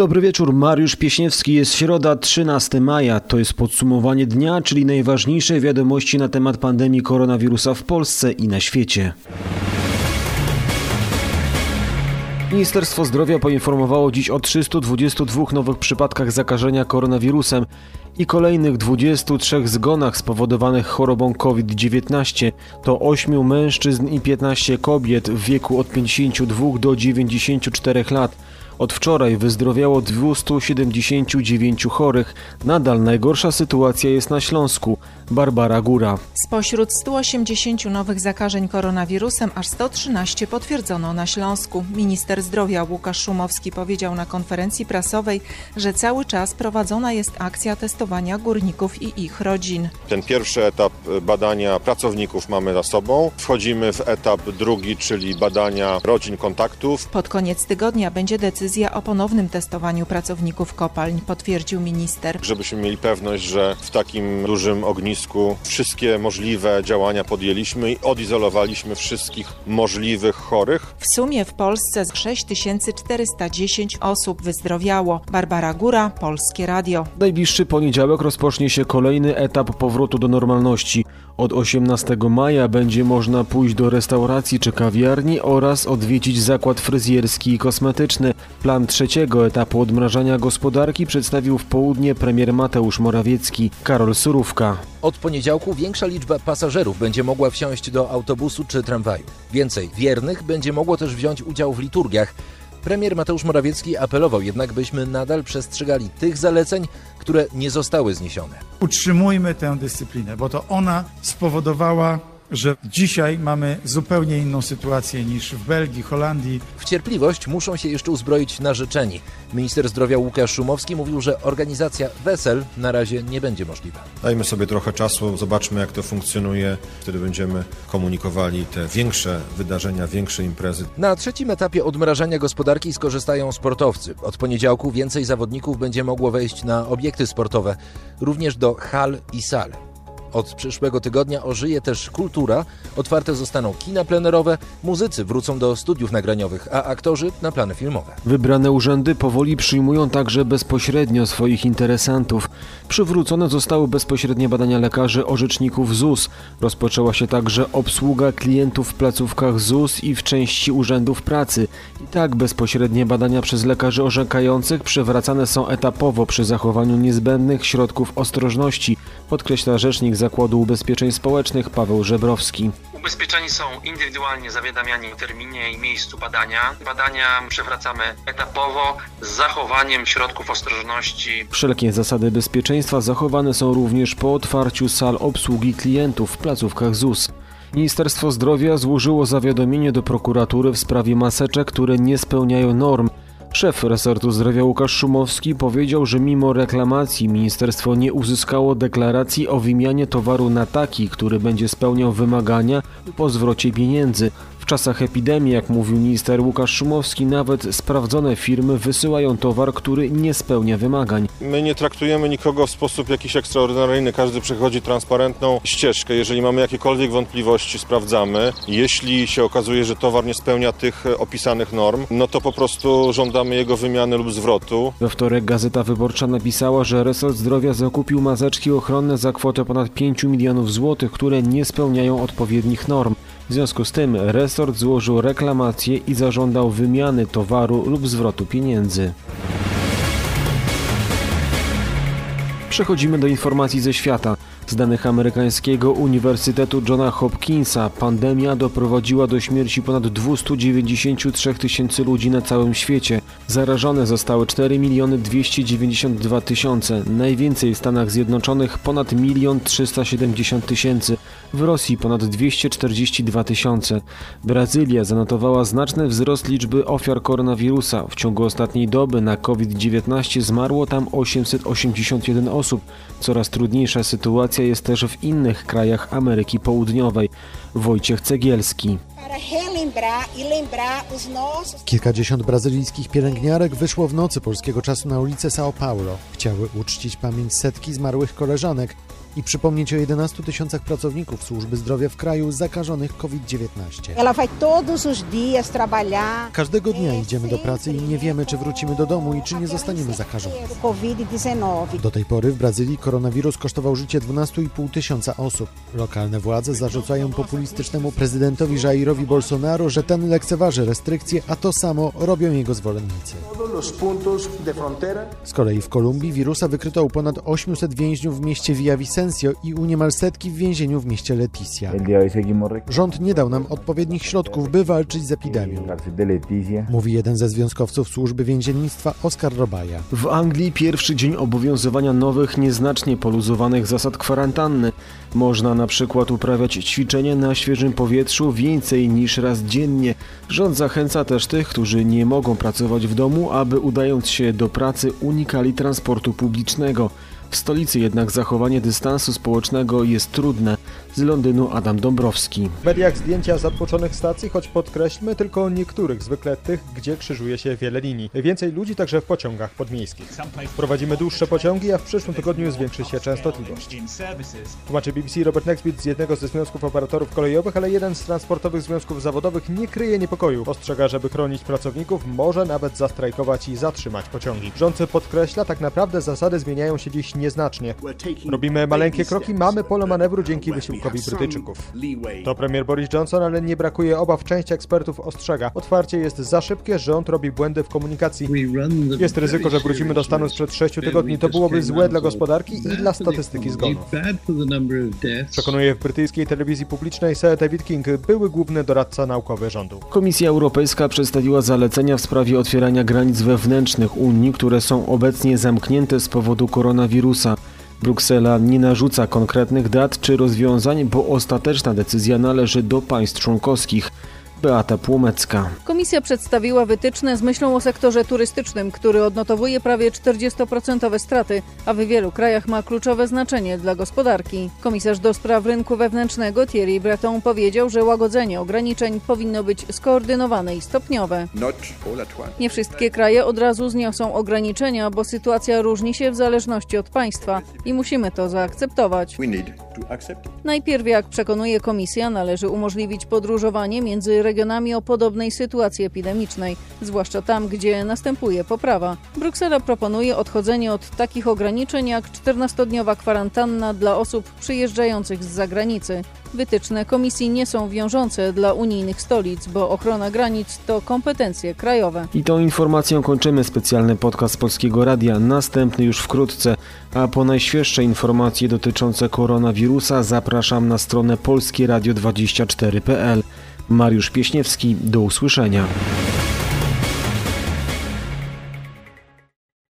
Dobry wieczór, Mariusz Pieśniewski. Jest środa, 13 maja. To jest podsumowanie dnia, czyli najważniejsze wiadomości na temat pandemii koronawirusa w Polsce i na świecie. Ministerstwo Zdrowia poinformowało dziś o 322 nowych przypadkach zakażenia koronawirusem i kolejnych 23 zgonach spowodowanych chorobą COVID-19. To 8 mężczyzn i 15 kobiet w wieku od 52 do 94 lat. Od wczoraj wyzdrowiało 279 chorych. Nadal najgorsza sytuacja jest na Śląsku. Barbara Góra. Spośród 180 nowych zakażeń koronawirusem aż 113 potwierdzono na Śląsku. Minister zdrowia Łukasz Szumowski powiedział na konferencji prasowej, że cały czas prowadzona jest akcja testowania górników i ich rodzin. Ten pierwszy etap badania pracowników mamy za sobą. Wchodzimy w etap drugi, czyli badania rodzin kontaktów. Pod koniec tygodnia będzie decyzja o ponownym testowaniu pracowników kopalń, potwierdził minister. Żebyśmy mieli pewność, że w takim dużym ognisku wszystkie możliwe działania podjęliśmy i odizolowaliśmy wszystkich możliwych chorych. W sumie w Polsce 6410 osób wyzdrowiało. Barbara Góra, Polskie Radio. Najbliższy poniedziałek rozpocznie się kolejny etap powrotu do normalności. Od 18 maja będzie można pójść do restauracji czy kawiarni oraz odwiedzić zakład fryzjerski i kosmetyczny. Plan trzeciego etapu odmrażania gospodarki przedstawił w południe premier Mateusz Morawiecki. Karol Surówka. Od poniedziałku większa liczba pasażerów będzie mogła wsiąść do autobusu czy tramwaju. Więcej wiernych będzie mogło też wziąć udział w liturgiach. Premier Mateusz Morawiecki apelował jednak, byśmy nadal przestrzegali tych zaleceń, które nie zostały zniesione. Utrzymujmy tę dyscyplinę, bo to ona spowodowała że dzisiaj mamy zupełnie inną sytuację niż w Belgii, Holandii. W cierpliwość muszą się jeszcze uzbroić narzeczeni. Minister zdrowia Łukasz Szumowski mówił, że organizacja wesel na razie nie będzie możliwa. Dajmy sobie trochę czasu, zobaczmy jak to funkcjonuje. Wtedy będziemy komunikowali te większe wydarzenia, większe imprezy. Na trzecim etapie odmrażania gospodarki skorzystają sportowcy. Od poniedziałku więcej zawodników będzie mogło wejść na obiekty sportowe, również do hal i sal. Od przyszłego tygodnia ożyje też kultura, otwarte zostaną kina plenerowe, muzycy wrócą do studiów nagraniowych, a aktorzy na plany filmowe. Wybrane urzędy powoli przyjmują także bezpośrednio swoich interesantów. Przywrócone zostały bezpośrednie badania lekarzy orzeczników ZUS. Rozpoczęła się także obsługa klientów w placówkach ZUS i w części urzędów pracy. I tak bezpośrednie badania przez lekarzy orzekających przywracane są etapowo przy zachowaniu niezbędnych środków ostrożności, podkreśla rzecznik Zakładu Ubezpieczeń Społecznych Paweł Żebrowski. Ubezpieczeni są indywidualnie zawiadamiani o terminie i miejscu badania. Badania przewracamy etapowo z zachowaniem środków ostrożności. Wszelkie zasady bezpieczeństwa zachowane są również po otwarciu sal obsługi klientów w placówkach ZUS. Ministerstwo Zdrowia złożyło zawiadomienie do prokuratury w sprawie maseczek, które nie spełniają norm. Szef resortu zdrowia Łukasz Szumowski powiedział, że mimo reklamacji ministerstwo nie uzyskało deklaracji o wymianie towaru na taki, który będzie spełniał wymagania po zwrocie pieniędzy czasach epidemii, jak mówił minister Łukasz Szumowski, nawet sprawdzone firmy wysyłają towar, który nie spełnia wymagań. My nie traktujemy nikogo w sposób jakiś ekstraordynaryjny. Każdy przechodzi transparentną ścieżkę. Jeżeli mamy jakiekolwiek wątpliwości, sprawdzamy. Jeśli się okazuje, że towar nie spełnia tych opisanych norm, no to po prostu żądamy jego wymiany lub zwrotu. We wtorek Gazeta Wyborcza napisała, że resort zdrowia zakupił maseczki ochronne za kwotę ponad 5 milionów złotych, które nie spełniają odpowiednich norm. W związku z tym resort złożył reklamację i zażądał wymiany towaru lub zwrotu pieniędzy. Przechodzimy do informacji ze świata. Z danych amerykańskiego Uniwersytetu Johna Hopkinsa pandemia doprowadziła do śmierci ponad 293 tysięcy ludzi na całym świecie. Zarażone zostały 4 miliony 292 tysiące, najwięcej w Stanach Zjednoczonych ponad 1 370 tysięcy, w Rosji ponad 242 tysiące. Brazylia zanotowała znaczny wzrost liczby ofiar koronawirusa. W ciągu ostatniej doby na COVID-19 zmarło tam 881 osób. Coraz trudniejsza sytuacja jest też w innych krajach Ameryki Południowej. Wojciech Cegielski. Kilkadziesiąt brazylijskich pielęgniarek wyszło w nocy polskiego czasu na ulicę São Paulo. Chciały uczcić pamięć setki zmarłych koleżanek, i przypomnieć o 11 tysiącach pracowników służby zdrowia w kraju zakażonych COVID-19. Ela vai todos os dias trabalhar. Każdego dnia idziemy do pracy i nie wiemy, czy wrócimy do domu i czy nie zostaniemy zakażeni. Covid-19. Do tej pory w Brazylii koronawirus kosztował życie 12,5 tysiąca osób. Lokalne władze zarzucają populistycznemu prezydentowi Jairowi Bolsonaro, że ten lekceważy restrykcje, a to samo robią jego zwolennicy. Z kolei w Kolumbii wirusa wykryto u ponad 800 więźniów w mieście Villavicencio i u niemal setki w więzieniu w mieście Leticia. Rząd nie dał nam odpowiednich środków, by walczyć z epidemią, mówi jeden ze związkowców służby więziennictwa Oskar Robaja. W Anglii pierwszy dzień obowiązywania nowych, nieznacznie poluzowanych zasad kwarantanny. Można na przykład uprawiać ćwiczenia na świeżym powietrzu więcej niż raz dziennie. Rząd zachęca też tych, którzy nie mogą pracować w domu, aby udając się do pracy unikali transportu publicznego. W stolicy jednak zachowanie dystansu społecznego jest trudne. Z Londynu Adam Dąbrowski. W mediach zdjęcia zatłoczonych stacji, choć podkreślmy tylko niektórych, zwykle tych, gdzie krzyżuje się wiele linii. Więcej ludzi także w pociągach podmiejskich. Prowadzimy dłuższe pociągi, a w przyszłym tygodniu zwiększy się częstotliwość. Tłumaczy BBC Robert Nexbit z jednego ze związków operatorów kolejowych, ale jeden z transportowych związków zawodowych nie kryje niepokoju. Ostrzega, żeby chronić pracowników, może nawet zastrajkować i zatrzymać pociągi. Rząd podkreśla, tak naprawdę zasady zmieniają się dziś nieznacznie. Robimy maleńkie kroki, mamy pole manewru dzięki wysiłkowi Brytyjczyków. To premier Boris Johnson, ale nie brakuje obaw. Część ekspertów ostrzega. Otwarcie jest za szybkie, rząd robi błędy w komunikacji. Jest ryzyko, że wrócimy do stanu sprzed 6 tygodni. To byłoby złe dla gospodarki i dla statystyki zgonów. Przekonuje w brytyjskiej telewizji publicznej Sir David King, były główny doradca naukowy rządu. Komisja Europejska przedstawiła zalecenia w sprawie otwierania granic wewnętrznych Unii, które są obecnie zamknięte z powodu koronawirusa. Bruksela nie narzuca konkretnych dat czy rozwiązań, bo ostateczna decyzja należy do państw członkowskich. Beata Płomecka. Komisja przedstawiła wytyczne z myślą o sektorze turystycznym, który odnotowuje prawie 40% straty, a w wielu krajach ma kluczowe znaczenie dla gospodarki. Komisarz do spraw rynku wewnętrznego Thierry Breton powiedział, że łagodzenie ograniczeń powinno być skoordynowane i stopniowe. Nie wszystkie kraje od razu zniosą ograniczenia, bo sytuacja różni się w zależności od państwa i musimy to zaakceptować. Najpierw, jak przekonuje komisja, należy umożliwić podróżowanie między regionami o podobnej sytuacji epidemicznej, zwłaszcza tam, gdzie następuje poprawa. Bruksela proponuje odchodzenie od takich ograniczeń jak 14-dniowa kwarantanna dla osób przyjeżdżających z zagranicy. Wytyczne komisji nie są wiążące dla unijnych stolic, bo ochrona granic to kompetencje krajowe. I tą informacją kończymy specjalny podcast Polskiego Radia. Następny już wkrótce. A po najświeższe informacje dotyczące koronawirusa zapraszam na stronę polskieradio24.pl. Mariusz Pieśniewski, do usłyszenia.